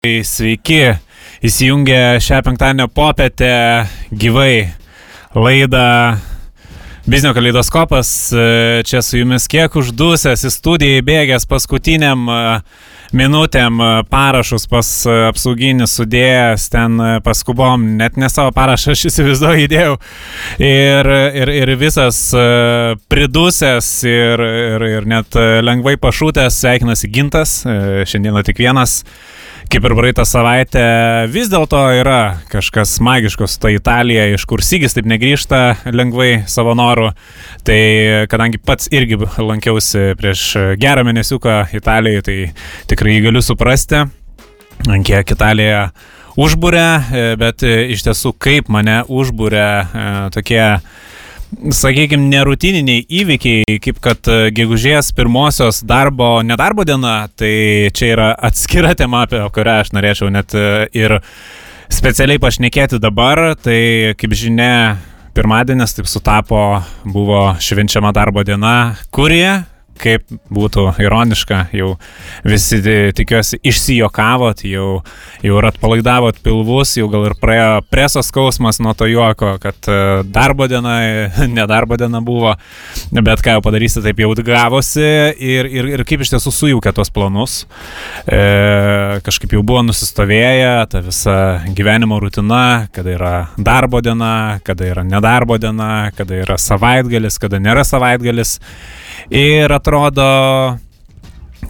Sveiki, įsijungę šią penktadienio popietę gyvai laidą Biznio kaleidoskopas. Čia su jumis kiek uždusęs į studiją įbėgęs paskutiniam minutėm parašus pas apsauginį sudėjęs ten paskubom, net ne savo parašą aš įsivaizduoju įdėjau. Ir, ir, ir visas pridusęs ir, ir, ir net lengvai pašūtęs sveikinasi gintas, šiandieną tik vienas kaip ir praeitą savaitę, vis dėlto yra kažkas magiško su ta Italija, iš kur Sygis taip negrįžta lengvai savo norų. Tai kadangi pats irgi lankiausi prieš gerą mėnesiuką Italijoje, tai tikrai galiu suprasti, kiek Italija užbūrė, bet iš tiesų kaip mane užbūrė tokie sakykime, nerutininiai įvykiai, kaip kad e, gegužės pirmosios darbo, nedarbo diena, tai čia yra atskira tema, apie kurią aš norėčiau net e, ir specialiai pašnekėti dabar. Tai kaip žinia, pirmadienis taip sutapo, buvo švenčiama darbo diena, kurie kaip būtų ironiška, jau visi tikiuosi išsijokavot, jau, jau ir atpalaidavot pilvus, jau gal ir praėjo presos skausmas nuo to juoko, kad e, darbo diena, nedarbo diena buvo, bet ką jau padarysi, taip jau gavosi ir, ir, ir kaip iš tiesų sujaukė tos planus. E, kažkaip jau buvo nusistovėję ta visa gyvenimo rutina, kada yra darbo diena, kada yra nedarbo diena, kada yra savaitgalis, kada nėra savaitgalis. Ir atrodo,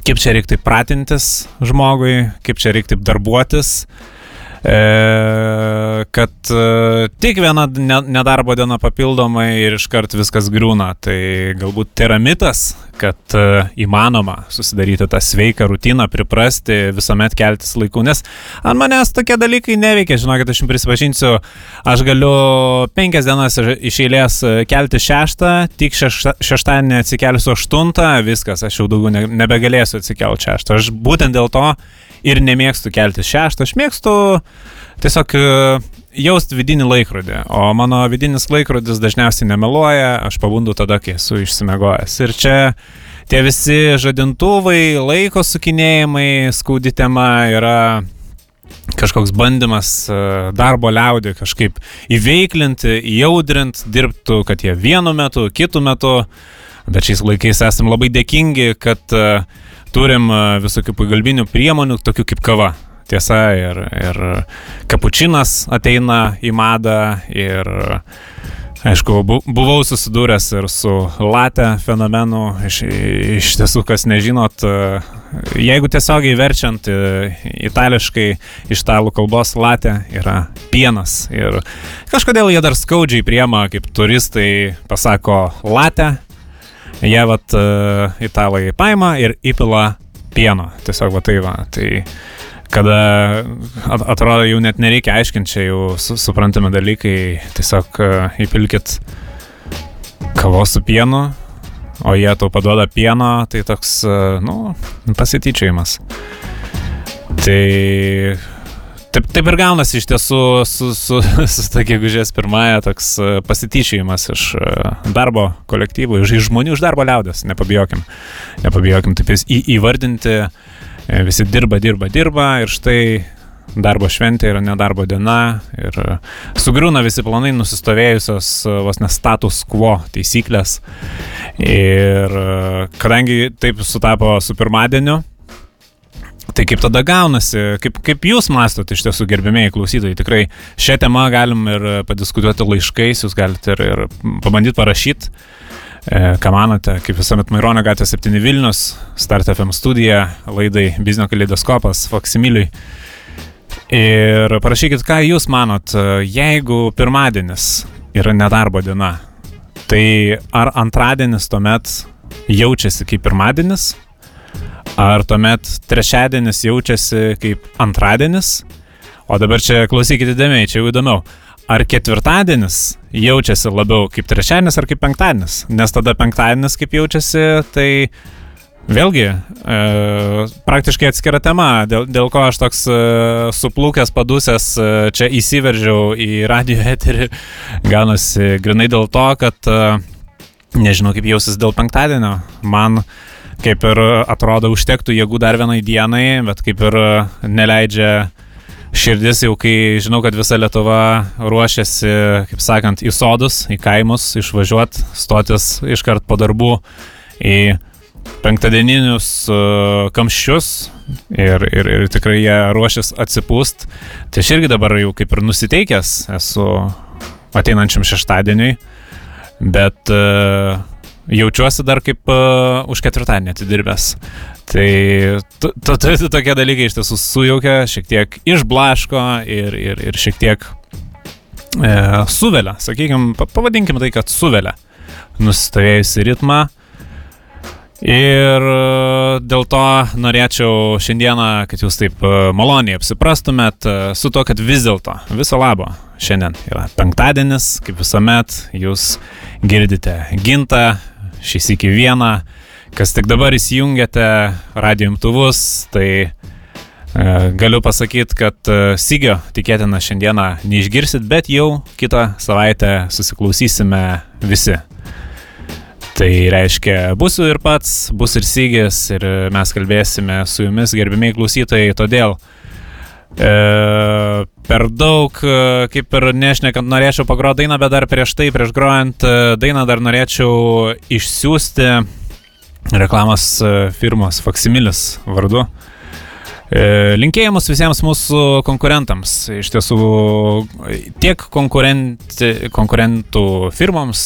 kaip čia reikia pratintis žmogui, kaip čia reikia darbuotis, e, kad e, tik viena nedarbo diena papildomai ir iškart viskas griūna. Tai galbūt tai yra mitas, kad e, įmanoma susidaryti tą sveiką rutiną, priprasti, visuomet keltis laiku, nes ant manęs tokie dalykai neveikia, žinokit, aš jums prisipažinsiu, aš galiu penkias dienas iš eilės kelti šeštą, tik šešta, šeštadienį atsikelsiu aštuntą, viskas, aš jau daugiau ne, nebegalėsiu atsikelti šeštą. Aš būtent dėl to ir nemėgstu kelti šeštą, aš mėgstu tiesiog e, jaust vidinį laikrodį, o mano vidinis laikrodis dažniausiai nemeluoja, aš pabundu tada, kai esu išsimegojęs. Ir čia tie visi žadintuvai, laiko sukinėjimai, skaudi tema yra kažkoks bandymas e, darbo liaudį kažkaip įveiklinti, įjaudrinti, dirbtų, kad jie vienu metu, kitu metu, bet šiais laikais esame labai dėkingi, kad uh, turim visokių pagalbinių priemonių, tokių kaip kava. Tiesa, ir, ir kapučinas ateina į madą ir Aišku, buvau susidūręs ir su late fenomenu, iš, iš tiesų, kas nežinot, jeigu tiesiogiai verčiant itališkai iš italų kalbos late yra pienas. Ir kažkodėl jie dar skaudžiai priema, kaip turistai pasako late, jie vat uh, italai paima ir įpila pieno. Tiesiog va tai va. Tai kada atrodo jau net nereikia aiškinti, čia jau su, suprantami dalykai, tiesiog uh, įpilkit kavos su pienu, o jie tau paduoda pieno, tai toks, uh, nu, pasityčiajimas. Tai Taip, taip ir gaunasi iš tiesų su, su, su, su ta gegužės pirmąją toks e, pasityčiajimas iš e, darbo kolektyvų, iš, iš žmonių, iš darbo liaudės, nepabijokim. Nepabijokim taip į, įvardinti, e, visi dirba, dirba, dirba ir štai darbo šventė yra nedarbo diena ir sugriūna visi planai nusistovėjusios vos ne status quo taisyklės. Ir kadangi taip sutapo su pirmadieniu, Tai kaip tada gaunasi, kaip, kaip jūs mastot iš tiesų gerbėmėjai klausytojai, tikrai šią temą galim ir padiskutuoti laiškais, jūs galite ir, ir pabandyti parašyti, e, ką manote, kaip visuomet Maironio gatvė 7 Vilnius, Start FM studija, laidai Biznio kaleidoskopas, Faksimiliui. Ir parašykit, ką jūs manot, jeigu pirmadienis yra nedarbo diena, tai ar antradienis tuomet jaučiasi kaip pirmadienis, Ar tuomet trečiadienis jaučiasi kaip antradienis? O dabar čia klausykite dėmiai, čia jau įdomiau. Ar ketvirtadienis jaučiasi labiau kaip trečiadienis ar kaip penktadienis? Nes tada penktadienis kaip jaučiasi, tai vėlgi e, praktiškai atskira tema, dėl, dėl ko aš toks e, suplūkęs, padusęs e, čia įsiveržiau į radio eterį. Gaunasi grinai dėl to, kad e, nežinau kaip jausis dėl penktadienio. Man kaip ir atrodo užtektų jėgų dar vienai dienai, bet kaip ir neleidžia širdis jau, kai žinau, kad visa Lietuva ruošiasi, kaip sakant, į sodus, į kaimus, išvažiuoti, stotis iškart po darbų į penktadieninius uh, kamščius ir, ir, ir tikrai jie ruošis atsipūst. Tai aš irgi dabar jau kaip ir nusiteikęs esu ateinančiam šeštadieniui, bet uh, jaučiuosi dar kaip uh, už ketvirtadienį atidirbęs. Tai to, to, to, tokie dalykai iš tiesų sujaukia, šiek tiek išblaško ir, ir, ir šiek tiek e, suvelia, sakykime, pavadinkime tai, kad suvelia nusistovėjusi ritmą. Ir e, dėl to norėčiau šiandieną, kad jūs taip e, maloniai apsiprastumėt su to, kad vis dėlto viso labo šiandien yra penktadienis, kaip visuomet jūs girdite gintą, šį iki vieną, kas tik dabar įsijungiate radio imtuvus, tai e, galiu pasakyti, kad e, Sigio tikėtina šiandieną neišgirsit, bet jau kitą savaitę susiklausysime visi. Tai reiškia, būsiu ir pats, bus ir Sygis ir mes kalbėsime su jumis, gerbimiai klausytojai, todėl e, per daug, e, kaip ir nešnekant, norėčiau pagroti dainą, bet dar prieš tai, prieš grojant e, dainą dar norėčiau išsiųsti reklamos e, firmos Faksimilis vardu. E, linkėjimus visiems mūsų konkurentams. Iš tiesų, tiek konkurentų firmoms,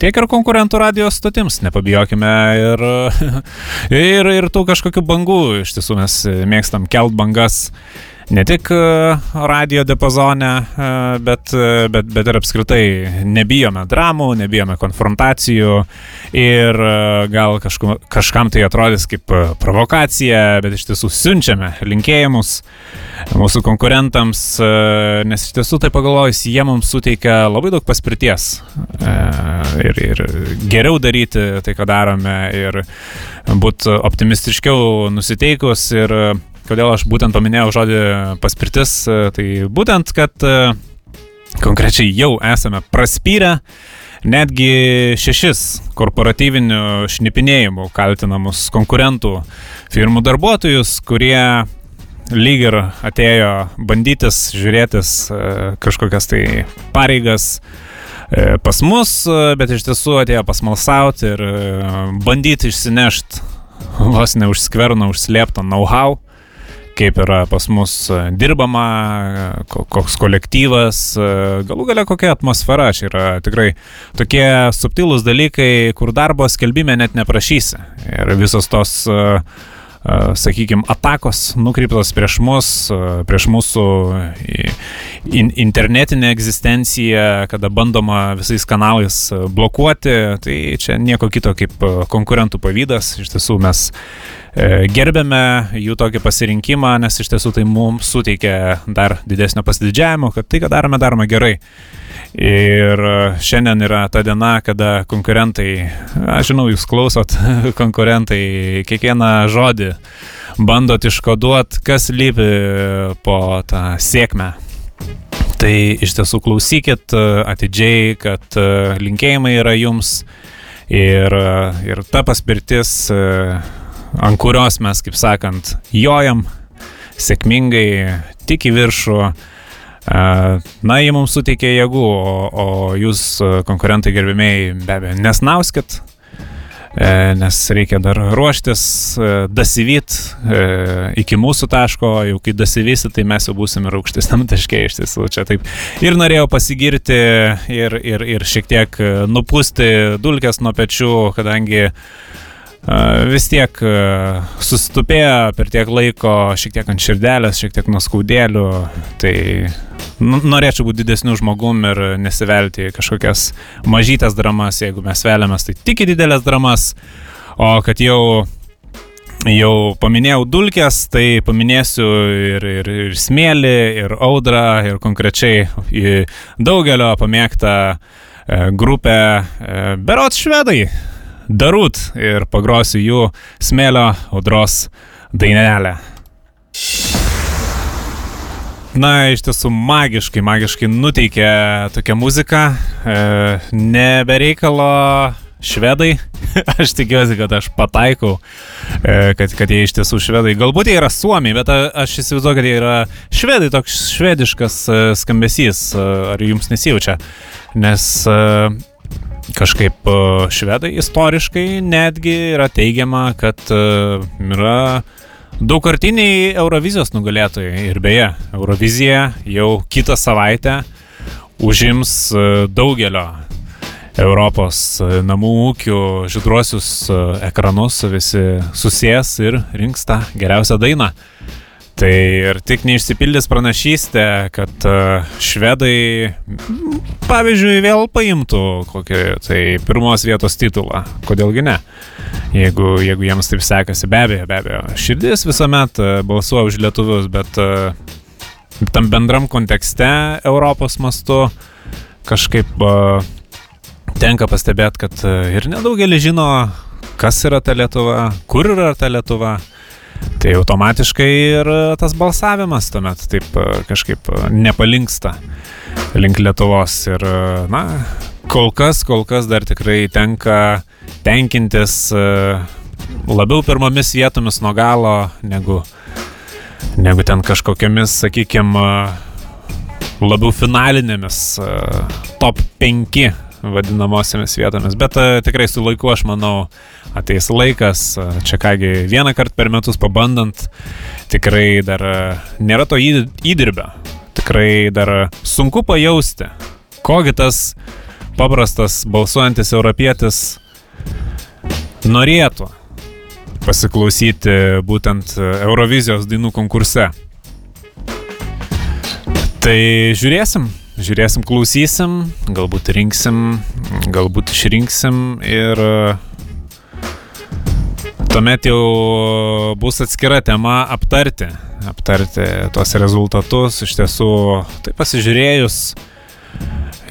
tiek ir konkurentų radijos stotims. Nepabijokime ir, ir, ir tų kažkokių bangų. Iš tiesų, mes mėgstam kelt bangas ne tik e, radio diapazone, e, bet, e, bet, bet ir apskritai nebijome dramų, nebijome konfrontacijų ir gal kažku, kažkam tai atrodys kaip provokacija, bet iš tiesų siunčiame linkėjimus mūsų konkurentams, nes iš tiesų tai pagalvojus, jie mums suteikia labai daug paspirties ir, ir geriau daryti tai, ką darome ir būti optimistiškiau nusiteikus ir kodėl aš būtent paminėjau žodį paspirtis, e, tai būtent, kad e, konkrečiai jau esame praspyrę netgi šešis korporatyvinių šnipinėjimų kaltinamus konkurentų firmų darbuotojus, kurie lyg ir atėjo bandytis žiūrėtis e, kažkokias tai pareigas pas mus, bet iš tiesų atėjo pasmalsauti ir bandyti išsinešti vos ne užskverno, užslėptą know-how kaip yra pas mus e, dirbama, koks kolektyvas, e, galų galia kokia atmosfera. Čia yra tikrai tokie subtilūs dalykai, kur darbo skelbime net neprašysi. Ir visos tos sakykime, atakos nukreiptos prieš mus, prieš mūsų internetinę egzistenciją, kada bandoma visais kanalais blokuoti, tai čia nieko kito kaip konkurentų pavydas. Iš tiesų mes e, gerbėme jų tokį pasirinkimą, nes iš tiesų tai mums suteikia dar didesnio pasididžiavimo, kad tai, ką darome, darome gerai. Ir šiandien yra ta diena, kada konkurentai, aš žinau, jūs klausot, konkurentai kiekvieną žodį bandot iškoduoti, kas lypi po tą sėkmę. Tai iš tiesų klausykit atidžiai, kad linkėjimai yra jums ir, ir ta paspirtis, ant kurios mes, kaip sakant, jojam sėkmingai tik į viršų Na, jie mums suteikė jėgų, o, o jūs, konkurentai gerbėmiai, be abejo, nesnauskit, nes reikia dar ruoštis, dasyvyt iki mūsų taško, jau kai dasyvysi, tai mes jau būsim ir aukštesniam taškė iš tiesų. Čia taip ir norėjau pasigirti ir, ir, ir šiek tiek nupūsti dulkes nuo pečių, kadangi uh, vis tiek susitupėjo per tiek laiko, šiek tiek ant širdelės, šiek tiek nuskaudėlių, tai norėčiau būti didesniu žmogum ir nesivelti į kažkokias mažytas dramas, jeigu mes veliamės, tai tik į didelės dramas, o kad jau Jau paminėjau dulkės, tai paminėsiu ir, ir, ir smėlį, ir audrą, ir konkrečiai daugelio pamėgtą grupę Berots švedai. Darut ir pagrosiu jų smėlio audros dainelę. Na, iš tiesų magiškai, magiškai nuteikė tokia muzika. E, nebereikalo švedai. aš tikiuosi, kad aš pataikau, e, kad, kad jie iš tiesų švedai. Galbūt jie yra suomiai, bet aš įsivaizduoju, kad jie yra švedai, toks švediškas e, skambesys. E, ar jums nesijaučia? Nes kažkaip švedai istoriškai netgi yra teigiama, kad yra daugkartiniai Eurovizijos nugalėtojai. Ir beje, Eurovizija jau kitą savaitę užims daugelio Europos e, namų ūkių žydruosius e, ekranus visi susės ir rinks tą geriausią dainą. Tai ir tik neišsipildys pranašystė, kad e, švedai, pavyzdžiui, vėl paimtų kokį tai pirmos vietos titulą. Kodėlgi ne? Jeigu, jeigu jiems taip sekasi, be abejo, be abejo. Širdis visuomet balsuoja už lietuvius, bet tam bendram kontekste Europos mastu kažkaip tenka pastebėti, kad e, ir nedaugelis žino, kas yra ta Lietuva, kur yra ta Lietuva. Tai automatiškai ir tas balsavimas tuomet taip e, kažkaip e, nepalinksta link Lietuvos. Ir, na, kol kas, kol kas dar tikrai tenka tenkintis labiau pirmomis vietomis nuo galo, negu, negu ten kažkokiamis, sakykime, labiau finalinėmis top 5 vadinamosiamis vietomis. Bet uh, tikrai su laiku, aš manau, ateis laikas, uh, čia kągi vieną kartą per metus pabandant, tikrai dar uh, nėra to įdirbio. Tikrai dar sunku pajausti, kogi tas paprastas balsuojantis europietis norėtų pasiklausyti būtent Eurovizijos dainų konkurse. Tai žiūrėsim, žiūrėsim, klausysim, galbūt rinksim, galbūt išrinksim ir e, tuomet jau bus atskira tema aptarti, aptarti tos rezultatus. Iš tiesų, tai pasižiūrėjus,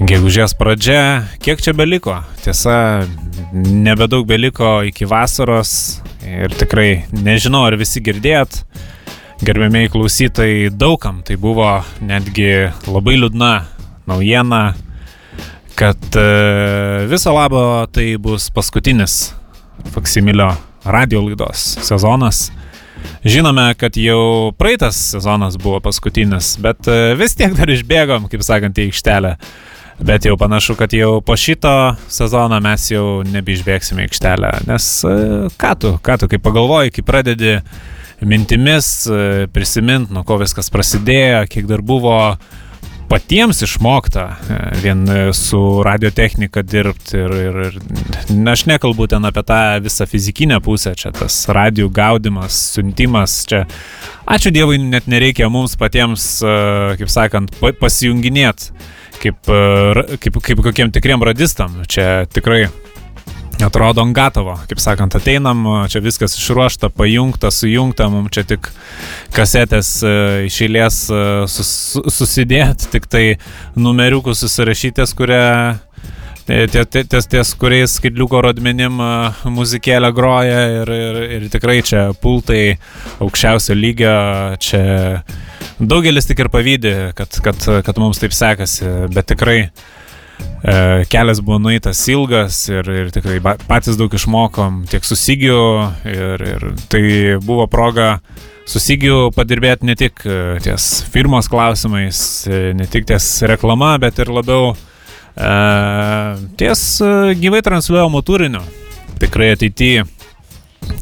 gegužės pradžia, kiek čia beliko? Tiesa, nebedaug beliko iki vasaros ir tikrai nežinau, ar visi girdėt gerbėmiai klausytojai, daugam tai buvo netgi labai liūdna naujiena, kad e, viso labo tai bus paskutinis Faksimilio radio laidos sezonas. Žinome, kad jau praeitas sezonas buvo paskutinis, bet e, vis tiek dar išbėgom, kaip sakant, į aikštelę. Bet jau panašu, kad jau po šito sezono mes jau nebeišbėgsime aikštelę. Nes e, ką tu, ką tu, kai pagalvoji, kai pradedi mintimis prisiminti, nuo ko viskas prasidėjo, kiek dar buvo patiems išmokta e, vien e, su radiotechnika dirbti ir, ir, ir aš nekalbu ten apie tą visą fizikinę pusę, čia tas radijų gaudimas, siuntimas, čia ačiū Dievui net nereikia mums patiems, e, kaip sakant, pasijunginėti kaip, kaip, kaip kokiem tikriem radistam, čia tikrai atrodo ant gatavo, kaip sakant, ateinam, čia viskas išruošta, pajungta, sujungta, mums čia tik kasetės e, iš eilės e, sus, susidėti, tik tai numeriukus susirašytės, kurie ties, ties kuriais skaitliuko rodmenim e, muzikėlę groja ir, ir, ir tikrai čia pultai aukščiausio lygio, čia daugelis tik ir pavydė, kad, kad, kad mums taip sekasi, bet tikrai E, kelias buvo nueitas ilgas ir, ir tikrai patys daug išmokom, tiek susigiu ir, ir tai buvo proga susigiu padirbėti ne tik e, ties firmos klausimais, e, ne tik ties reklama, bet ir labiau e, ties gyvai transliuojamo turinio. Tikrai ateityje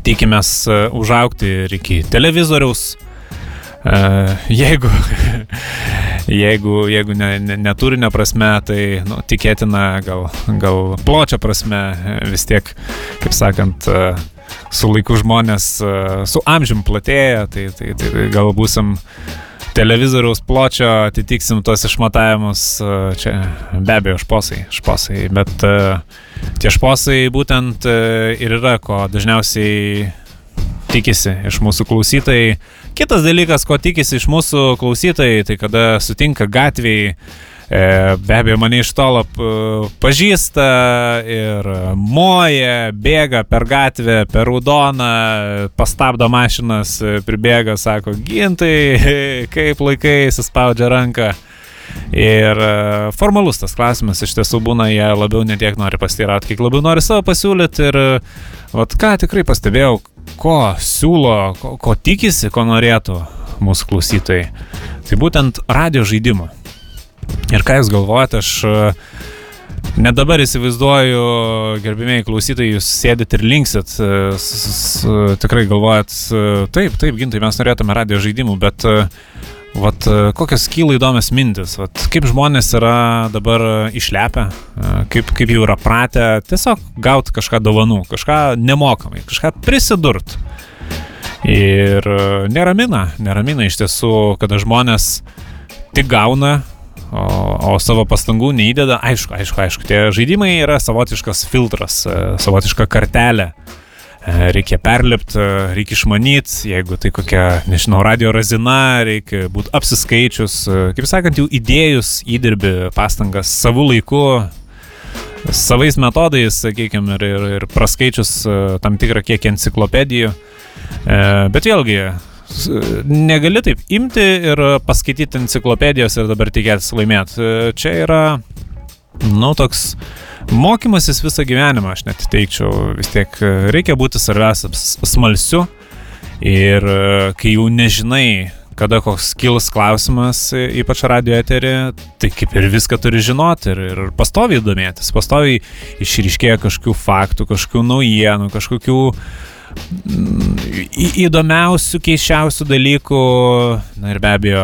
tikimės užaukti ir iki televizoriaus, jeigu, jeigu, jeigu ne, ne, neturinio prasme, tai nu, tikėtina gal, gal pločio prasme vis tiek, kaip sakant, uh, su laiku žmonės su amžium platėja, tai, tai, tai, tai gal būsim televizoriaus pločio, atitiksim tuos išmatavimus, čia be abejo šposai, šposai, bet tie šposai būtent ir yra, ko dažniausiai tikisi iš mūsų klausytojai. Kitas dalykas, ko tikisi iš mūsų klausytojai, tai kada sutinka gatvėje, be abejo mane iš tolo pažįsta ir moja, bėga per gatvę, per raudoną, pastabdo mašinas, pribėga, sako, gintai, kaip laikai, suspaudžia ranką. Ir e, formalus tas klausimas iš tiesų būna, jie labiau netiek nori pasiteirauti, kiek labiau nori savo pasiūlyti. Ir vat, ką tikrai pastebėjau, ko siūlo, ko, ko tikisi, ko norėtų mūsų klausytojai. Tai būtent radio žaidimų. Ir ką jūs galvojate, aš Net dabar įsivaizduoju, gerbimiai klausytojai, jūs sėdit ir linksit, tikrai galvojat, taip, taip, gintai, mes norėtume radio žaidimų, bet vat, kokios kyla įdomios mintis, vat, kaip žmonės yra dabar išlepę, kaip, kaip jau yra pratę tiesiog gauti kažką dovanų, kažką nemokamai, kažką prisidurt. Ir neramina, neramina iš tiesų, kada žmonės tik gauna o, o savo pastangų neįdeda. Aišku, aišku, aišku, tie žaidimai yra savotiškas filtras, e, savotiška kartelė. E, reikia perlipti, e, reikia išmanyti, jeigu tai kokia, nežinau, radio razina, reikia būti apsiskaičius, kaip sakant, jau įdėjus įdirbi pastangas savų laiku, savais metodais, sakykime, ir, ir, ir praskaičius tam tikrą kiekį enciklopedijų. Bet vėlgi, negali taip imti ir paskaityti enciklopedijos ir dabar tikėtis laimėti. Čia yra, nu, toks mokymasis visą gyvenimą, aš net teikčiau, vis tiek reikia būti svarbiausia smalsiu. Ir kai jau nežinai, kada koks kils klausimas, ypač radio eterį, tai kaip ir viską turi žinoti ir, ir pastoviai domėtis, pastoviai išryškėja kažkokių faktų, kažkokių naujienų, kažkokių uh, įdomiausių, keiščiausių dalykų, na ir be abejo,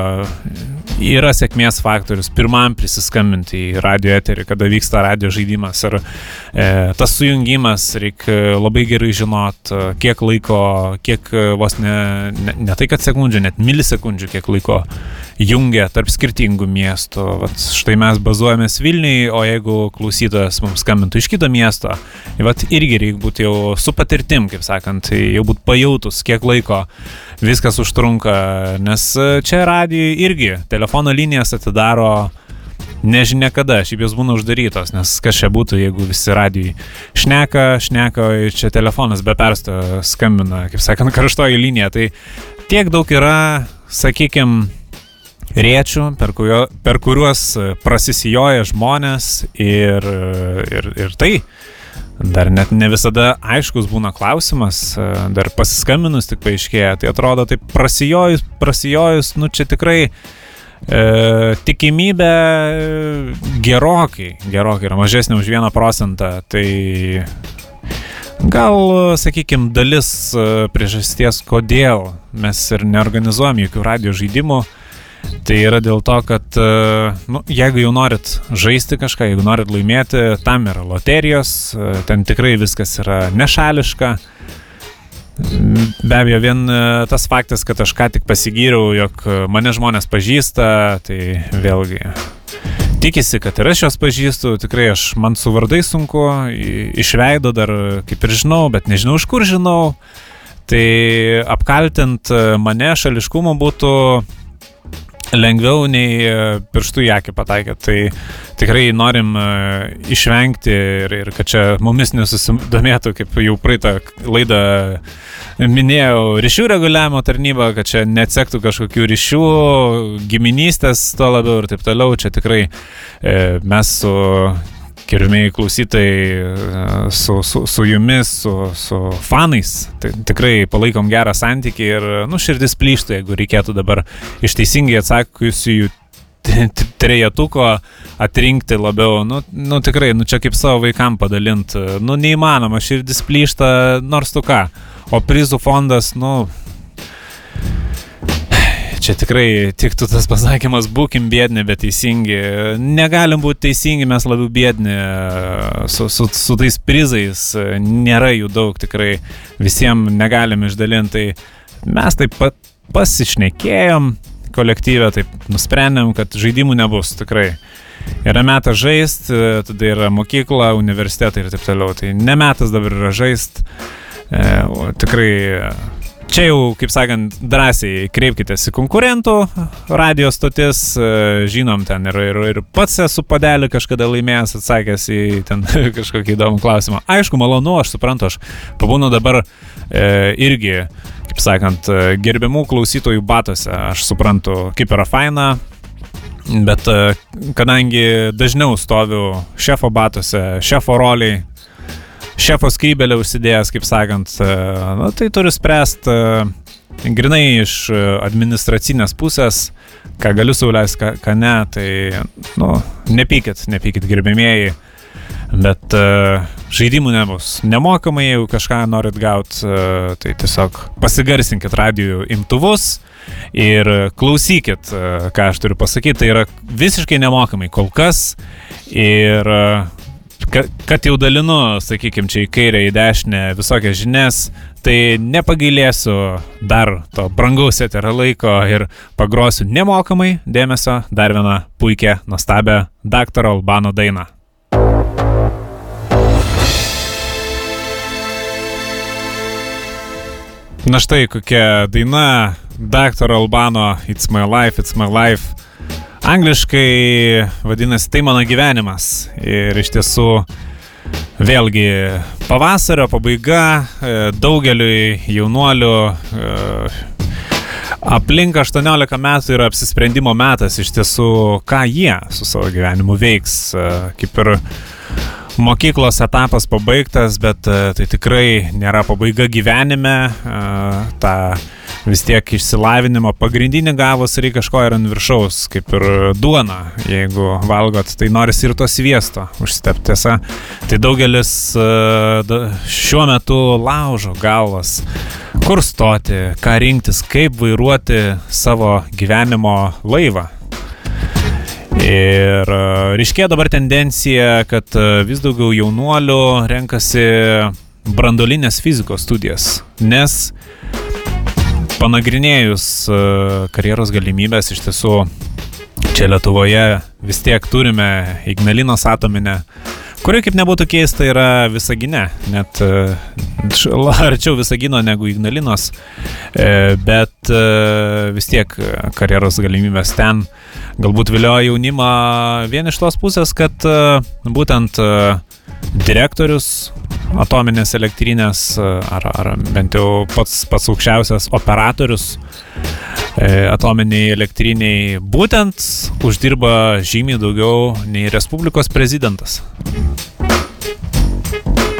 yra sėkmės faktorius pirmam prisiskambinti į radio eterį, kada vyksta radio žaidimas. Ir e, tas sujungimas reikia labai gerai žinot, kiek laiko, kiek vos ne, ne, ne tai kad sekundžių, net milisekundžių, kiek laiko jungia tarp skirtingų miestų. Vat štai mes bazuojamės Vilniui, o jeigu klausytojas mums skambintų iš kito miesto, tai vat irgi reikia būti jau su patirtim, kaip sakant, tai jau būti pajautus, kiek laiko viskas užtrunka, nes čia radijai irgi telefono linijas atidaro nežinia kada, šiaip jos būna uždarytos, nes kas čia būtų, jeigu visi radijai šneka, šneka, čia telefonas be persto skambina, kaip sakant, karštoji linija. Tai tiek daug yra, sakykime, rėčių, per, kurio, per kuriuos prasisijoja žmonės ir, ir, ir tai dar net ne visada aiškus būna klausimas, dar pasiskambinus tik paaiškėja, tai atrodo taip prasijojus, prasijojus, nu čia tikrai e, tikimybė gerokai, gerokai yra mažesnė už vieną procentą, tai gal, sakykime, dalis priežasties, kodėl mes ir neorganizuojam jokių radio žaidimų, Tai yra dėl to, kad e, nu, jeigu jau norit žaisti kažką, jeigu norit laimėti, tam yra loterijos, e, ten tikrai viskas yra nešališka. Be abejo, vien e, tas faktas, kad aš ką tik pasigyriau, jog mane žmonės pažįsta, tai vėlgi tikisi, kad ir aš juos pažįstu, tikrai aš man su vardai sunku, išveido dar kaip ir žinau, bet nežinau, iš kur žinau. Tai apkaltint mane šališkumo būtų lengviau nei e, pirštų į akį pataikė. Tai tikrai norim e, išvengti ir, ir kad čia mumis nesusidomėtų, kaip jau praeitą laidą minėjau, ryšių reguliavimo tarnybą, kad čia neatsektų kažkokių ryšių, giminystės, to labiau ir taip toliau. Čia tikrai e, mes su gerbėjai klausytojai, su, su, su jumis, su, su fanais. Tai tikrai palaikom gerą santykį ir, nu, širdis plyštų, jeigu reikėtų dabar iš teisingai atsakiusių jų trejetuko atrinkti labiau, nu, nu tikrai, nu čia kaip savo vaikam padalinti, nu neįmanoma, širdis plyšta nors tu ką, o prizų fondas, nu, čia tikrai tiktų tas pasakymas, būkim bėdni, bet teisingi. Negalim būti teisingi, mes labiau bėdni su, su, su tais prizais, nėra jų daug tikrai, visiems negalim išdalinti. Tai mes taip pat pasišnekėjom kolektyvę, taip nusprendėm, kad žaidimų nebus tikrai. Yra metas žaisti, tada yra mokykla, universitetai ir taip toliau. Tai ne metas dabar yra žaisti. E, tikrai Čia jau, kaip sakant, drąsiai kreipkitės į konkurentų radio stotis, e, žinom ten ir, ir, ir pats esu padelį kažkada laimėjęs atsakęs į ten kažkokį įdomų klausimą. Aišku, malonu, aš suprantu, aš pabūnu dabar e, irgi, kaip sakant, gerbiamų klausytojų batose, aš suprantu, kaip yra faina Bet e, kadangi dažniau stoviu šefo batuose, šefo roliai, šefo skrybelę užsidėjęs, kaip sakant, e, na, tai turiu spręsti e, grinai iš administracinės pusės, ką galiu sauliaisti, ką, ką ne, tai, nu, nepykit, nepykit gerbėmieji, bet uh, žaidimų nebus. Nemokamai, jeigu kažką norit gauti, uh, tai tiesiog pasigarsinkit radijų imtuvus, ir klausykit, e, ką aš turiu pasakyti, tai yra visiškai nemokamai kol kas ir e, kad jau dalinu, sakykime, čia į kairę, į dešinę visokias žinias, tai nepagailėsiu dar to brangaus eterio laiko ir pagrosiu nemokamai dėmesio dar vieną puikią, nuostabią daktaro Albano dainą. Na štai kokia daina Dr. Albano It's My Life, It's My Life. Angliškai vadinasi Tai mano gyvenimas. Ir iš tiesų vėlgi pavasario pabaiga e, daugeliui jaunuolių e, aplink 18 metų yra apsisprendimo metas iš tiesų, ką jie su savo gyvenimu veiks. E, kaip ir mokyklos etapas pabaigtas, bet tai tikrai nėra pabaiga gyvenime. Ta vis tiek išsilavinimo pagrindinį gavus reikia kažko ir ant viršaus, kaip ir duona. Jeigu valgot, tai norisi ir to sviesto užstepti. Tiesa, tai daugelis e, šiuo metu laužo galvas, kur stoti, ką rinktis, kaip vairuoti savo gyvenimo laivą. Ir e, ryškėja dabar tendencija, kad e, vis daugiau jaunuolių renkasi brandolinės fizikos studijas, nes panagrinėjus e, karjeros galimybės iš tiesų čia Lietuvoje vis tiek turime Ignalinos atominę, kuri kaip nebūtų keista yra Visagine, net e, arčiau Visagino negu Ignalinos, e, bet vis tiek karjeros galimybės ten galbūt vilioja jaunimą vien iš tos pusės, kad būtent direktorius atominės elektrinės ar, ar bent jau pats, pats aukščiausias operatorius e, atominiai elektriniai būtent uždirba žymiai daugiau nei Respublikos prezidentas.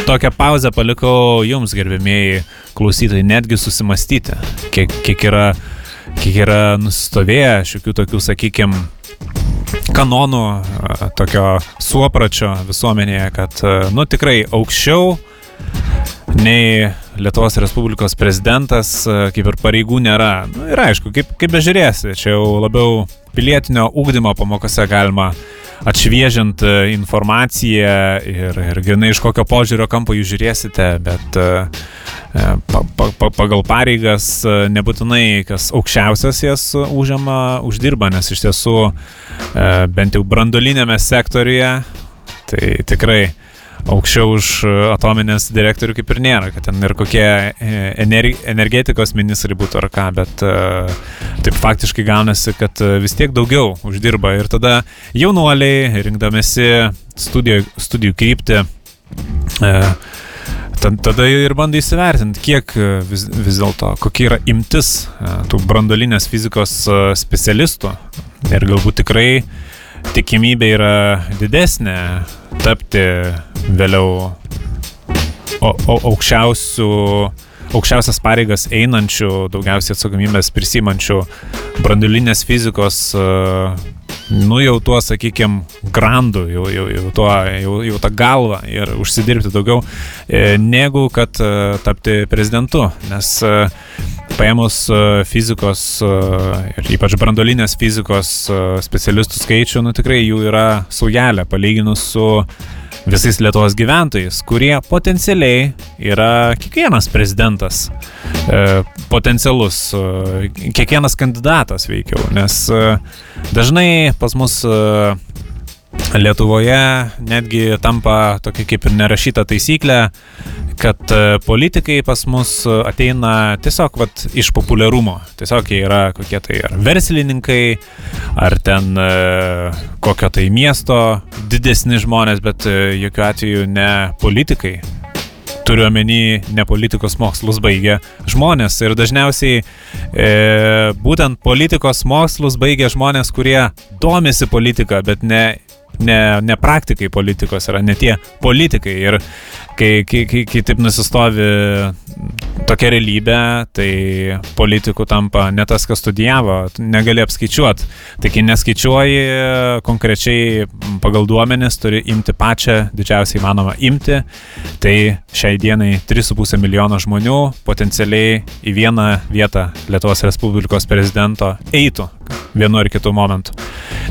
Tokią pauzę palikau jums, gerbėmėjai klausytojai, netgi susimastyti, kiek, kiek, yra, kiek yra nusistovėję šiokių tokių, sakykime, kanonų, tokio suopračio visuomenėje, kad, nu, tikrai aukščiau nei Lietuvos Respublikos prezidentas, kaip ir pareigų nėra. Nu, ir aišku, kaip, kaip bežiūrėsi, čia jau labiau pilietinio ūkdymo pamokose galima atšviežint informaciją ir, ir grinai iš kokio požiūrio kampo jūs žiūrėsite, bet pa, pa, pa, pagal pareigas nebūtinai kas aukščiausias jas užima, uždirba, nes iš tiesų bent jau brandolinėme sektoriuje tai tikrai aukščiau už atominės direktorių kaip ir nėra, kad ten ir kokie energetikos ministrai būtų ar ką, bet taip faktiškai gaunasi, kad vis tiek daugiau uždirba ir tada jaunuoliai, rinkdamėsi studijų, studijų kryptį, tada ir bandai įsivertinti, kiek e, vis, vis dėlto, kokia yra imtis e, tų brandolinės fizikos e, specialistų. Ir galbūt tikrai tikimybė yra didesnė tapti vėliau o, o, aukščiausių, aukščiausias pareigas einančių, daugiausiai atsakomybės prisimančių brandulinės fizikos nu jau tuo, sakykime, grandu, jau, jau, jau, tuo, jau, jau tą galvą ir užsidirbti daugiau, e, negu kad e, tapti prezidentu. Nes e, paėmus fizikos ir ypač brandolinės fizikos specialistų skaičių, nu tikrai jų yra saujelė palyginus su visais Lietuvos gyventojais, kurie potencialiai yra kiekvienas prezidentas e, potencialus, e, kiekvienas kandidatas veikiau, nes e, dažnai pas mus e, Lietuvoje netgi tampa tokia kaip ir nerašyta taisyklė, kad e, politikai pas mus ateina tiesiog vat, iš populiarumo. Tiesiog jie yra kokie tai ar verslininkai, ar ten e, kokio tai miesto didesni žmonės, bet e, jokių atveju ne politikai. turiu omeny ne politikos mokslus baigę žmonės. Ir dažniausiai e, būtent politikos mokslus baigę žmonės, kurie domisi politika, bet ne ne, ne praktikai politikos, yra ne tie politikai. Ir kai, kai, kai, kai taip nusistovi tokia realybė, tai politikų tampa ne tas, kas studijavo, negali apskaičiuoti. Tai kai neskaičiuoji konkrečiai pagal duomenis, turi imti pačią didžiausią įmanomą imti. Tai šiai dienai 3,5 milijono žmonių potencialiai į vieną vietą Lietuvos Respublikos prezidento eitų vienu ar kitu momentu.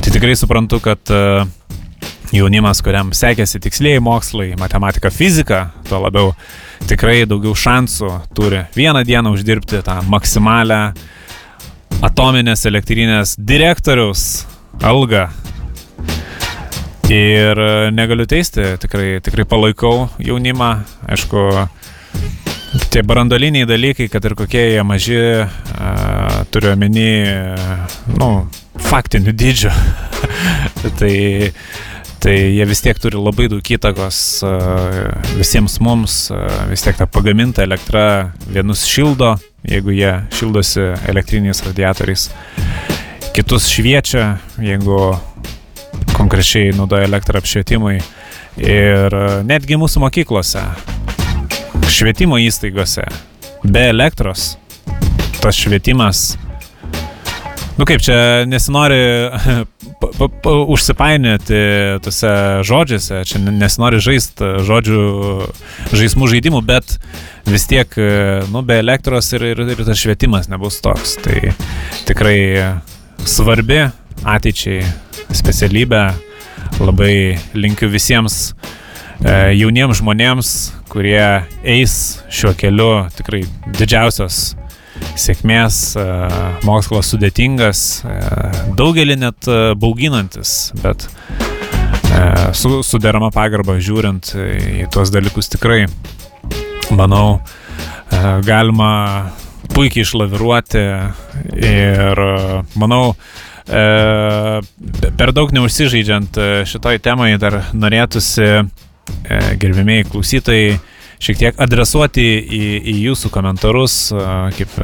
Tai tikrai suprantu, kad uh, jaunimas, kuriam sekėsi tikslėjai mokslai, matematika, fizika, tuo labiau tikrai daugiau šansų turi vieną dieną uždirbti tą maksimalę atominės elektrinės direktoriaus algą. Ir negaliu teisti, tikrai, tikrai palaikau jaunimą, aišku, tie brandoliniai dalykai, kad ir kokie jie maži, uh, turiu omeny, nu, faktinių dydžių. tai tai jie vis tiek turi labai daug įtakos visiems mums, vis tiek ta pagaminta elektra vienus šildo, jeigu jie šildosi elektriniais radiatoriais, kitus šviečia, jeigu konkrečiai naudoja elektrą apšvietimui ir netgi mūsų mokyklose, švietimo įstaigose, be elektros tas švietimas Nu kaip čia nesinori pa, pa, užsipainioti tose žodžiuose, čia nesinori žaisti žodžių žaismų žaidimų, bet vis tiek, nu, be elektros ir, ir, ir tas švietimas nebus toks. Tai tikrai svarbi ateičiai specialybė. Labai linkiu visiems e, jauniems žmonėms, kurie eis šiuo keliu, tikrai didžiausios sėkmės, e, mokslas sudėtingas, e, daugelį net e, bauginantis, bet su, su derama pagarba žiūrint į tuos dalykus tikrai, manau, galima puikiai išlaviruoti ir manau, per daug neužsižaidžiant šitoj temai dar norėtųsi gerbėmiai klausytojai šiek tiek adresuoti į, į jūsų komentarus, kaip,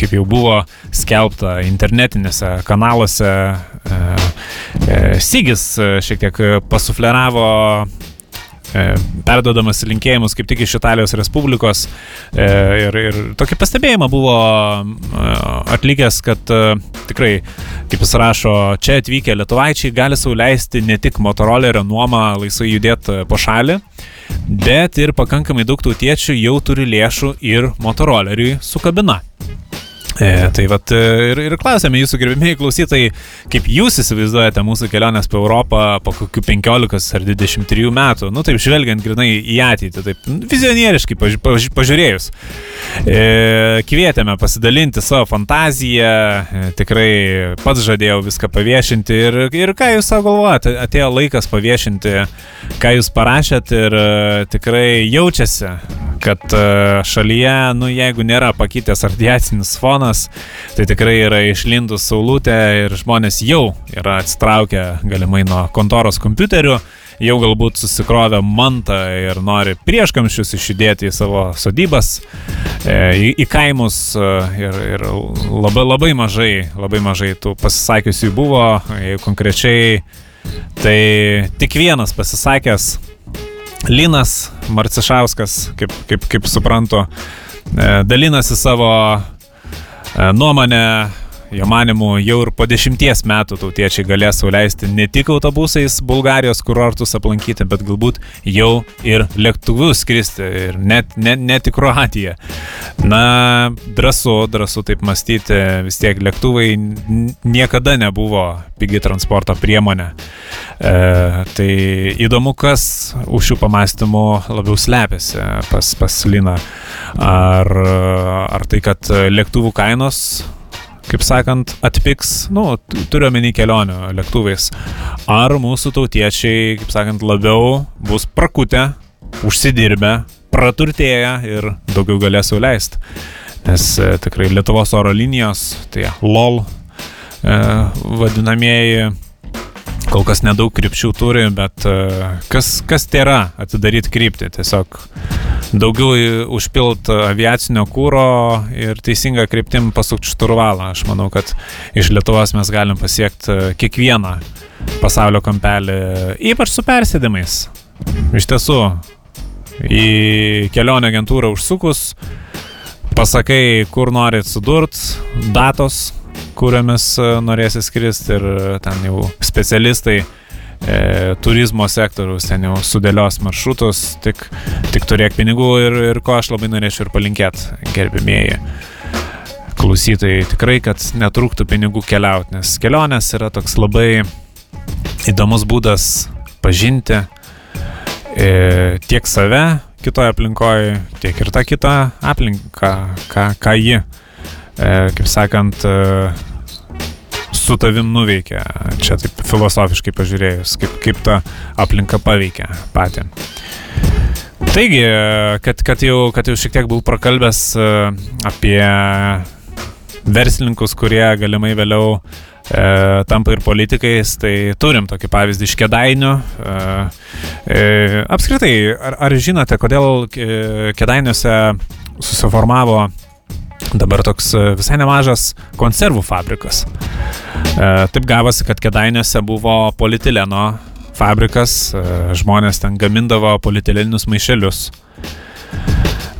kaip jau buvo skelbta internetinėse kanaluose. Sigis šiek tiek pasufleravo perdodamas linkėjimus kaip tik iš Italijos Respublikos ir, ir tokį pastebėjimą buvo atlikęs, kad tikrai, kaip jis rašo, čia atvykę lietuvaičiai gali sauliaisti ne tik motorolerio nuomą laisvai judėti po šalį, bet ir pakankamai daug tautiečių jau turi lėšų ir motoroleriui su kabina. E, tai vat e, ir, ir klausėme jūsų gerbimieji klausytojai, kaip jūs įsivaizduojate mūsų kelionės po Europą po kokių 15 ar 23 metų, nu taip žvelgiant grinai į ateitį, taip vizionieriškai paž, paž, pažiūrėjus. E, kvietėme pasidalinti savo fantaziją, e, tikrai pats žadėjau viską paviešinti ir, ir ką jūs savo galvojate, atėjo laikas paviešinti, ką jūs parašėt ir e, tikrai jaučiasi, kad e, šalyje, nu jeigu nėra pakitęs radiacinis fonas, tai tikrai yra išlindus saulutė ir žmonės jau yra atsitraukę galimai nuo kontoros kompiuterių, jau galbūt susikrovė mantą ir nori prieškamščius išjudėti į savo sodybas, e, į, į kaimus e, ir, ir labai, labai mažai, labai mažai tų pasisakiusių buvo, konkrečiai, tai tik vienas pasisakęs Linas Marcišauskas, kaip, kaip, kaip suprantu, e, dalinasi savo E, nuomonę, jo manimu, jau ir po dešimties metų tautiečiai galės sauliaisti ne tik autobusais Bulgarijos kurortus aplankyti, bet galbūt jau ir lėktuvu skristi ir net, net, net į Kroatiją. Na, drąsu, drąsu taip mąstyti, vis tiek lėktuvai niekada nebuvo pigi transporto priemonė. E, tai įdomu, kas už šių pamastymų labiau slepiasi pas, pas Liną. Ar, ar tai, kad lėktuvų kainos kaip sakant, atpiks, nu, turiu omeny kelionių lėktuvais. Ar mūsų tautiečiai, kaip sakant, labiau bus prakutę, užsidirbę, praturtėję ir daugiau galės sauliaisti. Nes e, tikrai Lietuvos oro linijos, tai LOL e, vadinamieji, kol kas nedaug krypčių turi, bet e, kas, kas tai yra atidaryti kryptį, tiesiog daugiau užpilt aviacinio kūro ir teisinga kryptim pasukti šturvalą. Aš manau, kad iš Lietuvos mes galim pasiekti kiekvieną pasaulio kampelį, ypač su persėdimais. Iš tiesų, į kelionę agentūrą užsukus, pasakai, kur norit sudurt, datos, kuriomis norėsi skristi ir ten jau specialistai e, turizmo sektoriaus ten jau sudėlios maršrutus, tik, tik turėk pinigų ir, ir ko aš labai norėčiau ir palinkėti, gerbimieji klausytojai, tikrai, kad netrūktų pinigų keliauti, nes kelionės yra toks labai įdomus būdas pažinti e, tiek save kitoje aplinkoje, tiek ir tą kitą aplinką, ką, ką ji, e, kaip sakant, e, su tavim nuveikia, čia taip filosofiškai pažiūrėjus, kaip, kaip ta aplinka paveikia patį. Taigi, kad, kad, jau, kad jau šiek tiek buvau prakalbęs e, apie verslininkus, kurie galimai vėliau e, tampa ir politikais, tai turim tokį pavyzdį iš Kedainių. E, e, apskritai, ar, ar žinote, kodėl Kedainiuose susiformavo dabar toks e, visai nemažas konservų fabrikas. E, taip gavosi, kad Kedainiuose buvo polietileno fabrikas, e, žmonės ten gamindavo polietileninius maišelius.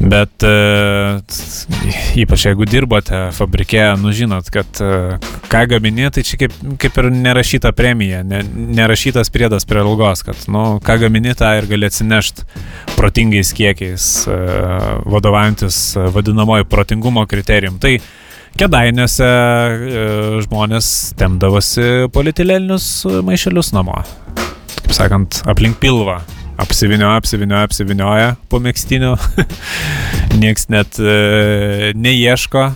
Bet e, ypač jeigu dirbote fabrike, nu žinot, kad e, ką gamini, tai čia kaip, kaip ir nerašyta premija, ne, nerašytas priedas prie algos, kad, nu, ką gamini, tą ir gali atsinešti protingais kiekiais, e, vadovaujantis vadinamojo protingumo kriterijum. Tai Kedainiuose žmonės temdavosi polietilelinius maišelius namo. Kaip sakant, aplink pilvą apsivinioja, apsivinioja, apsivinioja po mėgstiniu. Niekas net e, neieško,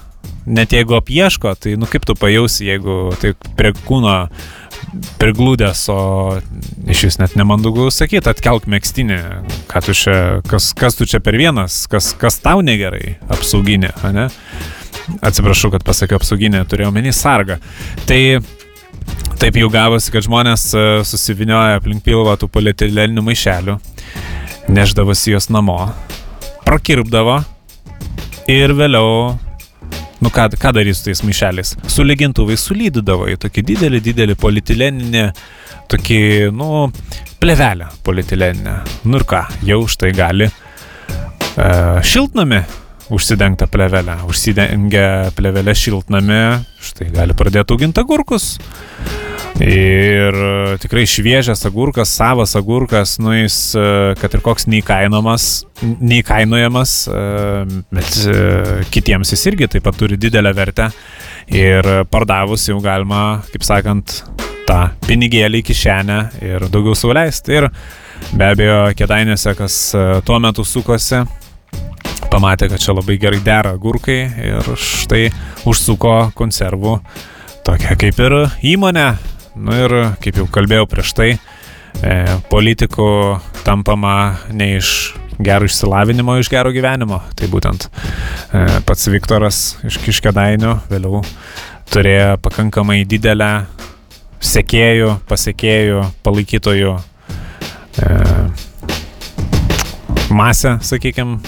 net jeigu apieško, tai nu kaip tu pajausi, jeigu tai prie kūno priglūdęs, o iš vis net nemandagu sakyti, atkelk mėgstinį, tu čia, kas, kas tu čia per vienas, kas, kas tau negerai, apsauginė, ne? Atsiprašau, kad pasakiau apsauginė, turėjau menį sargą. Tai Taip jau gavosi, kad žmonės e, susivinioja aplink pilvą tų polietileninių maišelių, neždavosi juos namo, prakirpdavo ir vėliau, nu ką, ką darys su tais maišeliais? Su lygintuvai sulydydavo į tokį didelį, didelį polietileninį, tokį, nu, plevelę polietileninę. Nu ir ką, jau štai gali uh, šiltnami užsidengtą plevelę. Užsidengia plevelę šiltnami, štai gali pradėti auginti agurkus. Ir e, tikrai šviežias agurkas, savas agurkas, nu jis, e, kad ir koks neįkainojamas, neįkainojamas, e, bet kitiems jis irgi taip pat turi didelę vertę. Ir pardavus jau galima, kaip sakant, tą pinigėlį į kišenę ir daugiau sauliaisti. Ir be abejo, kėdainėse, kas tuo metu sukosi, pamatė, kad čia labai gerai dera agurkai ir štai užsuko konservų tokia kaip ir įmonė. Nu ir kaip jau kalbėjau prieš tai, e, politikų tampama ne iš gero išsilavinimo, iš gero gyvenimo. Tai būtent e, pats Viktoras iš Kiškedainių vėliau turėjo pakankamai didelę sekėjų, pasiekėjų, palaikytojų e, masę, sakykime,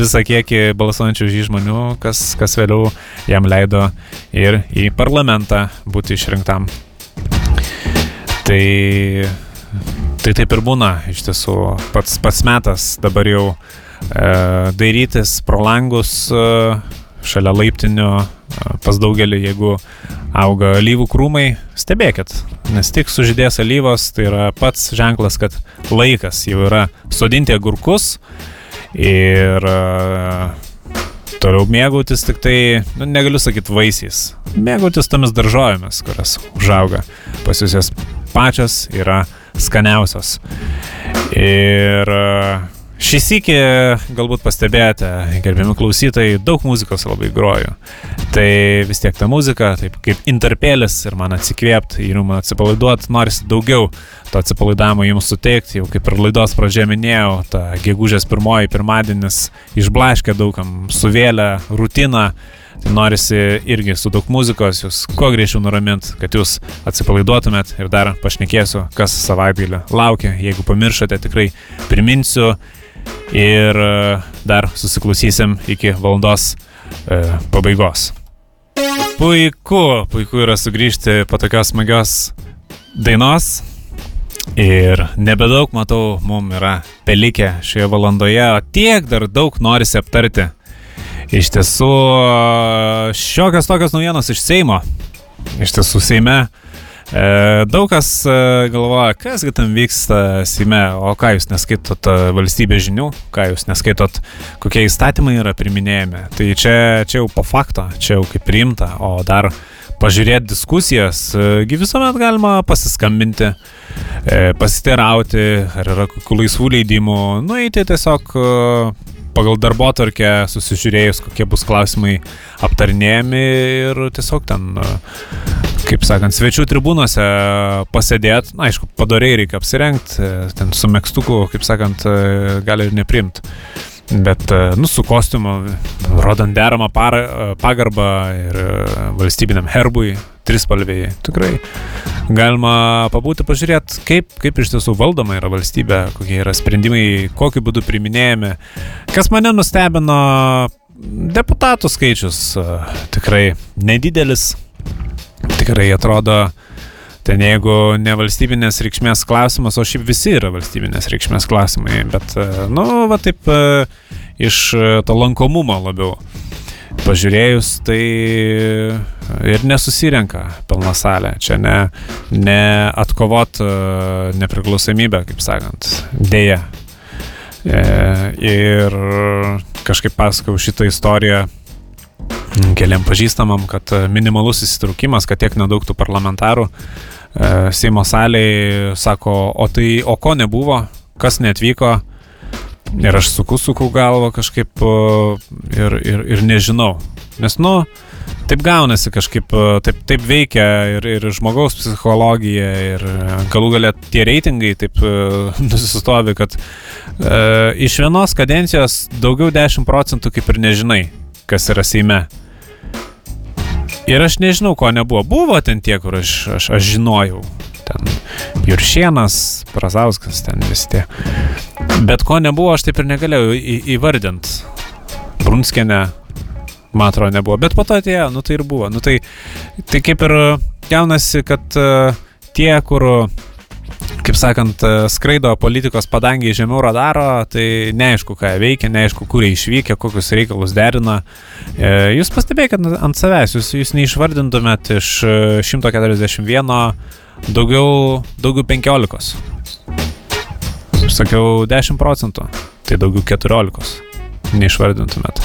visą kiekį balsuojančių už jį žmonių, kas, kas vėliau jam leido ir į parlamentą būti išrinktam. Tai, tai taip ir būna, iš tiesų, pats, pats metas dabar jau e, dairytis pro langus e, šalia laiptinių pas daugelį, jeigu auga alyvų krūmai, stebėkit, nes tik sužydės alyvos, tai yra pats ženklas, kad laikas jau yra sodinti agurkus, Ir uh, toliau mėgautis tik tai, nu, negaliu sakyti vaisiais, mėgautis tomis daržovėmis, kurios užauga. Pas jūs jas pačios yra skaniausios. Ir uh, Šį sykį galbūt pastebėjote, gerbiami klausytojai, daug muzikos labai groju. Tai vis tiek ta muzika, taip kaip interpėlis ir man atsikvėpti ir man atsipalaiduoti, norisi daugiau to atsipalaidavimo jums suteikti, jau kaip ir laidos pradžioje minėjau, ta gegužės pirmoji pirmadienis išblaškė daugam, suvėlė rutiną, Tai norisi irgi su daug muzikos jūs kuo greičiau nuramint, kad jūs atsipalaiduotumėt ir dar pašnekėsiu, kas savaitgalį laukia. Jeigu pamiršote, tikrai priminsiu ir e, dar susiklausysim iki valandos e, pabaigos. Puiku, puiku yra sugrįžti po tokios smagios dainos. Ir nebedaug, matau, mums yra pelikę šioje valandoje, o tiek dar daug norisi aptarti. Iš tiesų, šiokios tokios naujienos iš Seimo. Iš tiesų, Seime e, daug kas e, galvoja, kasgi tam vyksta Seime, o ką jūs neskaitot e, valstybės žinių, ką jūs neskaitot, kokie įstatymai yra priminėjami. Tai čia, čia jau po fakto, čia jau kaip priimta, o dar pažiūrėti diskusijas, visuomet galima pasiskambinti, pasiteirauti, ar yra kokių laisvų leidimų, nueiti tiesiog pagal darbo tarkę susižiūrėjus, kokie bus klausimai aptarnėjami ir tiesiog ten, kaip sakant, svečių tribūnose pasėdėti, na, aišku, padariai reikia apsirengti, ten su mėgstuku, kaip sakant, gali ir neprimti. Bet, nu, su kostiumu, rodant deramą par, pagarbą ir valstybiniam herbui, trispalviai, tikrai galima pabūti, pažiūrėti, kaip, kaip iš tiesų valdoma yra valstybė, kokie yra sprendimai, kokiu būdu priminėjami. Kas mane nustebino, deputatų skaičius tikrai nedidelis, tikrai atrodo, ten jeigu ne valstybinės reikšmės klausimas, o šiaip visi yra valstybinės reikšmės klausimai, bet, nu, va taip iš to lankomumo labiau pažiūrėjus, tai ir nesusirenka pilna salė. Čia ne, ne atkovot nepriklausomybę, kaip sakant, dėja. Ir kažkaip pasakau šitą istoriją keliam pažįstamam, kad minimalus įsitraukimas, kad tiek nedaug tų parlamentarų Seimo salėje sako, o tai, o ko nebuvo, kas netvyko. Ir aš suku, suku galvą kažkaip ir, ir, ir nežinau. Nes, nu, taip gaunasi kažkaip, taip, taip veikia ir, ir žmogaus psichologija ir galų galę tie reitingai taip nusistovi, kad e, iš vienos kadencijos daugiau 10 procentų kaip ir nežinai, kas yra Seime. Ir aš nežinau, ko nebuvo. Buvo ten tie, kur aš, aš, aš žinojau. Ten Juršienas, Prazauskas, ten visi tie. Bet ko nebuvo, aš taip ir negalėjau į, įvardinti. Brunskienė, man atrodo, nebuvo. Bet po to atėjo, nu tai ir buvo. Nu tai, tai kaip ir jaunasi, kad uh, tie, kur kaip sakant, skraido politikos padangiai žemiau radaro, tai neaišku, ką veikia, neaišku, kur išvykę, kokius reikalus derina. Jūs pastebėkit ant savęs, jūs, jūs neišvardintumėt iš 141 daugiau, daugiau 15. Sakiau 10 procentų, tai daugiau 14 neišvardintumėt.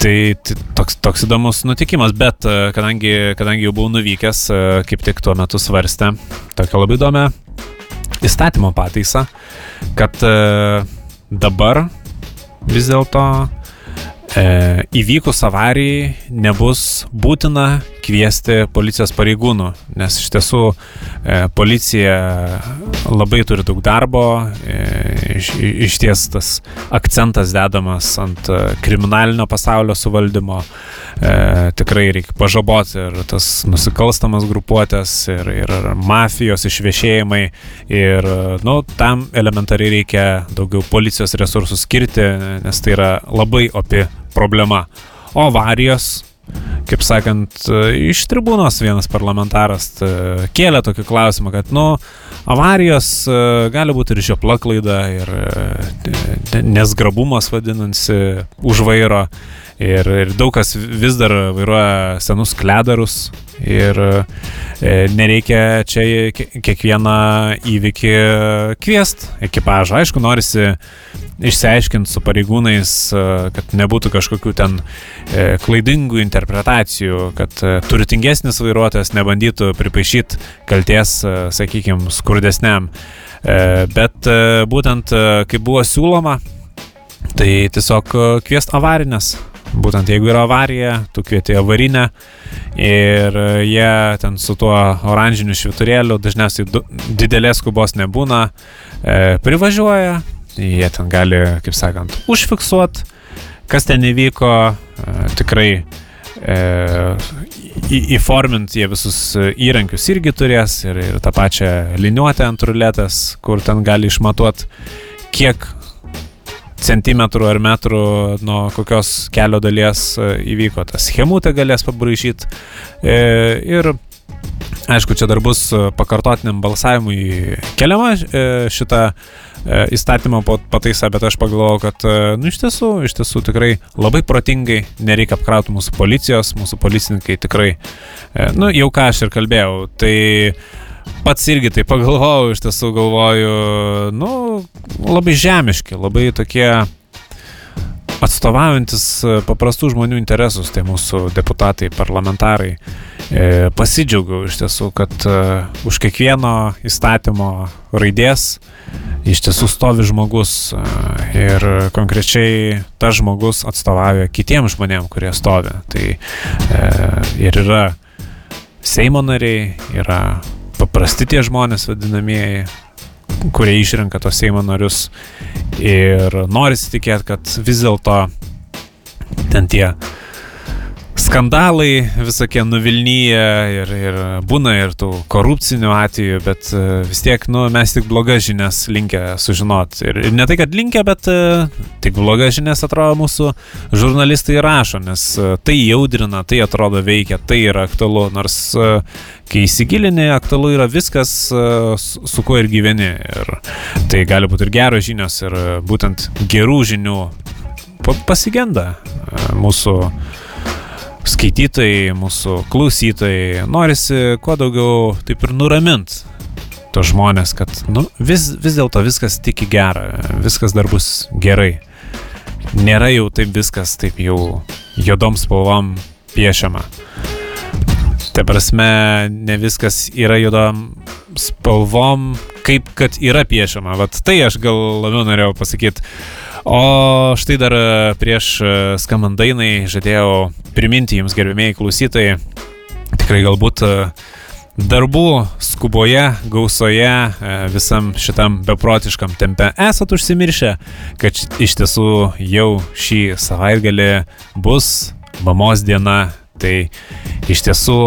Tai, tai toks, toks įdomus nutikimas, bet kadangi, kadangi jau buvau nuvykęs, kaip tik tuo metu svarstė tokią labai įdomią įstatymo pataisą, kad dabar vis dėlto e, įvykus avarijai nebus būtina kviesti policijos pareigūnų, nes iš tiesų e, policija labai turi daug darbo, e, iš, iš ties tas akcentas dedamas ant kriminalinio pasaulio suvaldymo, e, tikrai reikia pažaboti ir tas nusikalstamas grupuotės, ir, ir mafijos išviešėjimai, ir nu, tam elementariai reikia daugiau policijos resursų skirti, nes tai yra labai opi problema. O avarijos, kaip sakant, iš tribūnos vienas parlamentaras kėlė tokį klausimą, kad, nu, avarijos gali būti ir žiopla klaida, ir nesgrabumas vadinasi už vairo. Ir, ir daug kas vis dar vairuoja senus kledarus ir e, nereikia čia kiekvieną įvykį kviest ekipažą. Aišku, norisi išsiaiškinti su pareigūnais, kad nebūtų kažkokių ten e, klaidingų interpretacijų, kad e, turtingesnis vairuotojas nebandytų pripaišyti kalties, sakykime, skurdesniam. Bet būtent kaip buvo siūloma, tai tiesiog kviest avarinės Būtent jeigu yra avarija, tu kvieti avarinę ir jie ten su tuo oranžiniu šviturėliu, dažniausiai didelės skubos nebūna, e, privažiuoja, jie ten gali, kaip sakant, užfiksuoti, kas ten įvyko, e, tikrai į, įformint jie visus įrankius irgi turės ir, ir tą pačią liniuotę ant ruletės, kur ten gali išmatuoti, kiek centimetrų ar metrų nuo kokios kelio dalies įvyko. Tas schemutė galės pabraižyti. Ir aišku, čia dar bus pakartotiniam balsavimui keliama šita E, įstatymo pataisa, bet aš pagalvojau, kad, e, nu, iš tiesų, iš tiesų tikrai labai protingai nereikia apkrauti mūsų policijos, mūsų policininkai tikrai, e, nu, jau ką aš ir kalbėjau, tai pats irgi tai pagalvojau, iš tiesų galvoju, nu, labai žemiški, labai tokie atstovaujantis paprastų žmonių interesus, tai mūsų deputatai, parlamentarai. E, pasidžiaugiau iš tiesų, kad e, už kiekvieno įstatymo raidės iš tiesų stovi žmogus e, ir konkrečiai tas žmogus atstovauja kitiems žmonėms, kurie stovi. Tai ir yra Seimo nariai, yra paprasti tie žmonės vadinamieji, kurie išrenka tos Seimo narius ir norisi tikėti, kad vis dėlto ten tie skandalai visokie nuvilnyje ir, ir būna ir tų korupcinių atvejų, bet e, vis tiek, nu, mes tik blogas žinias linkę sužinot. Ir, ir ne tai, kad linkę, bet uh, tik blogas žinias atrodo mūsų žurnalistai rašo, nes uh, tai jaudrina, tai atrodo veikia, tai yra aktualu, nors kai įsigilini, aktualu yra viskas, su, su kuo ir gyveni. Ir tai gali būti ir geros žinios, ir būtent gerų žinių pasigenda mūsų skaitytojai, mūsų klausytojai, norisi kuo daugiau taip ir nuramint tos žmonės, kad nu, vis, vis dėlto viskas tik į gerą, viskas dar bus gerai. Nėra jau taip viskas taip jau juodom spalvom piešiama. Tai prasme, ne viskas yra juodom spalvom, kaip kad yra piešiama. Vat tai aš gal labiau norėjau pasakyti. O štai dar e, prieš e, skamandainai žadėjau priminti jums gerbėmiai klausytojai, tikrai galbūt e, darbų skuboje, gausoje, visam šitam beprotiškam tempe esat užsimiršę, kad iš tiesų jau šį savaitgalį bus mamos diena. Tai iš tiesų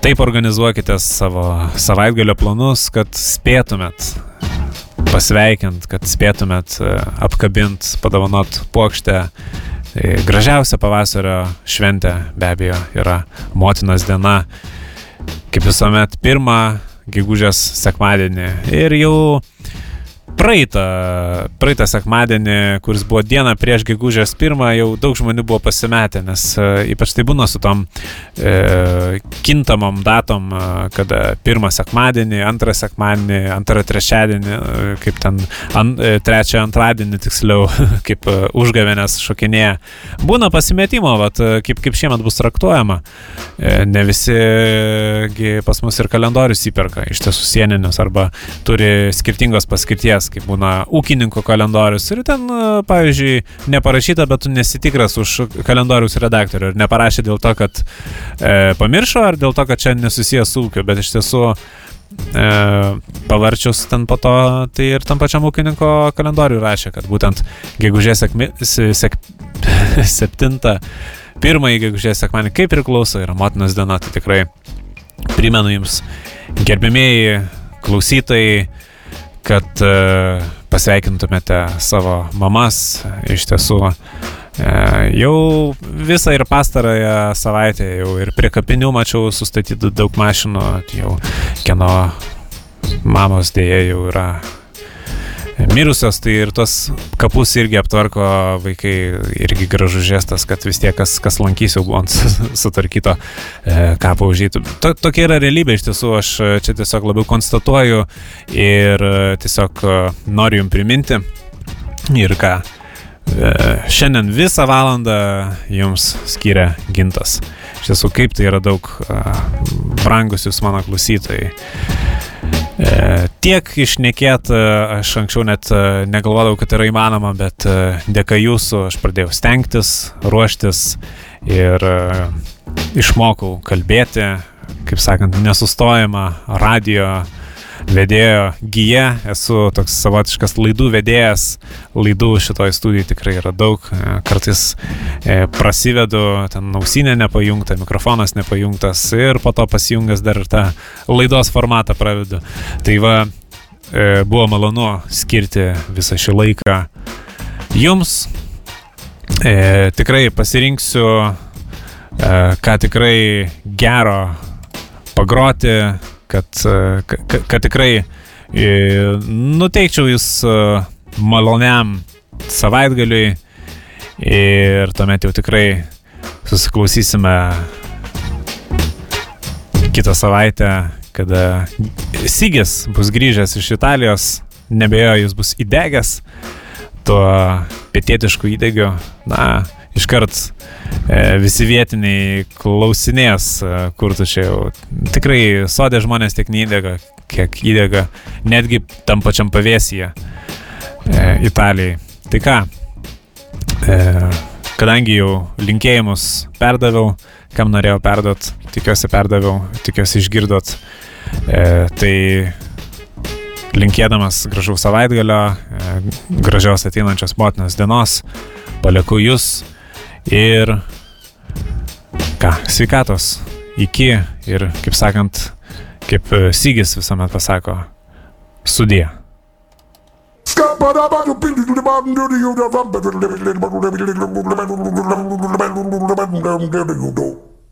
taip organizuokite savo savaitgalio planus, kad spėtumėt pasveikint, kad spėtumėt e, apkabint, padovanot plokštę. Tai gražiausia pavasario šventė be abejo yra motinos diena. Kaip visuomet, pirmą gegužės sekmadienį. Ir jau praeitą, praeitą sekmadienį, kuris buvo diena prieš gegužės pirmą, jau daug žmonių buvo pasimetę, nes e, ypač tai būna su tom e, kintamom datom, e, kada pirmą sekmadienį, antrą sekmadienį, antrą trečiadienį, e, kaip ten an, trečią antradienį tiksliau, kaip užgavėnės šokinėja. Būna pasimetimo, vat, kaip, kaip šiemet bus traktuojama. E, ne visi pas mus ir kalendorius įperka, iš tiesų sieninius, arba turi skirtingos paskirties kalendorius, kaip būna ūkininko kalendorius. Ir ten, e, pavyzdžiui, neparašyta, bet tu nesitikras už kalendorius redaktorių. Ir neparašė dėl to, kad e, pamiršo, ar dėl to, kad čia nesusijęs su ūkiu. Bet iš tiesų e, pavarčius ten po to, tai ir tam pačiam ūkininko kalendoriui rašė, kad būtent gegužės sėkmi, sek, septintą, pirmąjį gegužės sekmanį, kaip priklauso, yra motinos diena, tai tikrai primenu jums, gerbimieji klausytojai, kad e, pasveikintumėte savo mamas. Iš tiesų, e, jau visą ir pastarąją savaitę, jau ir prie kapinių mačiau sustatyti daug mašinų, jau kieno mamos dėja jau yra mirusios, tai ir tos kapus irgi aptvarko vaikai, irgi gražus žestas, kad vis tiek kas, kas lankys jau buvo ant sutvarkyto e, kapo užžytų. To, tokia yra realybė iš tiesų, aš e, čia tiesiog labiau konstatuoju ir e, tiesiog e, noriu jums priminti ir ką. E, šiandien visą valandą jums skiria gintas. Iš tiesų, kaip tai yra daug brangus jūs mano klausytojai. E, tiek išnekėt, e, aš anksčiau net e, negalvodavau, kad yra įmanoma, bet dėka jūsų aš pradėjau stengtis, ruoštis ir išmokau kalbėti, kaip sakant, nesustojama radio vedėjo gyje, esu toks savotiškas laidų vedėjas, laidų šitoje studijoje tikrai yra daug, e, kartais e, prasivedu, ten ausinė nepajungta, mikrofonas nepajungtas ir po to pasijungęs dar ir tą laidos formatą pravedu. Tai va, e, buvo malonu skirti visą šį laiką jums. Tikrai pasirinksiu, ką tikrai gero pagroti, kad, kad, kad tikrai nuteikčiau jūs maloniam savaitgaliui ir tuomet jau tikrai susiklausysime kitą savaitę, kada Sygis bus grįžęs iš Italijos, nebejoju, jis bus įdegęs tuo pietietišku įdegiu. Na, iškart e, visi vietiniai klausinės, e, kur tu čia jau. Tikrai sodė žmonės tiek neįdega, kiek įdega, netgi tam pačiam pavėsyje e, Italijai. Tai ką, e, kadangi jau linkėjimus perdaviau, kam norėjau perduot, tikiuosi perdaviau, tikiuosi išgirdot, e, tai linkėdamas gražaus savaitgalio, e, gražios ateinančios motinos dienos, palieku jūs Ir ką, sveikatos, iki ir, kaip sakant, kaip e, Sygis visuomet pasako, sudė. Skap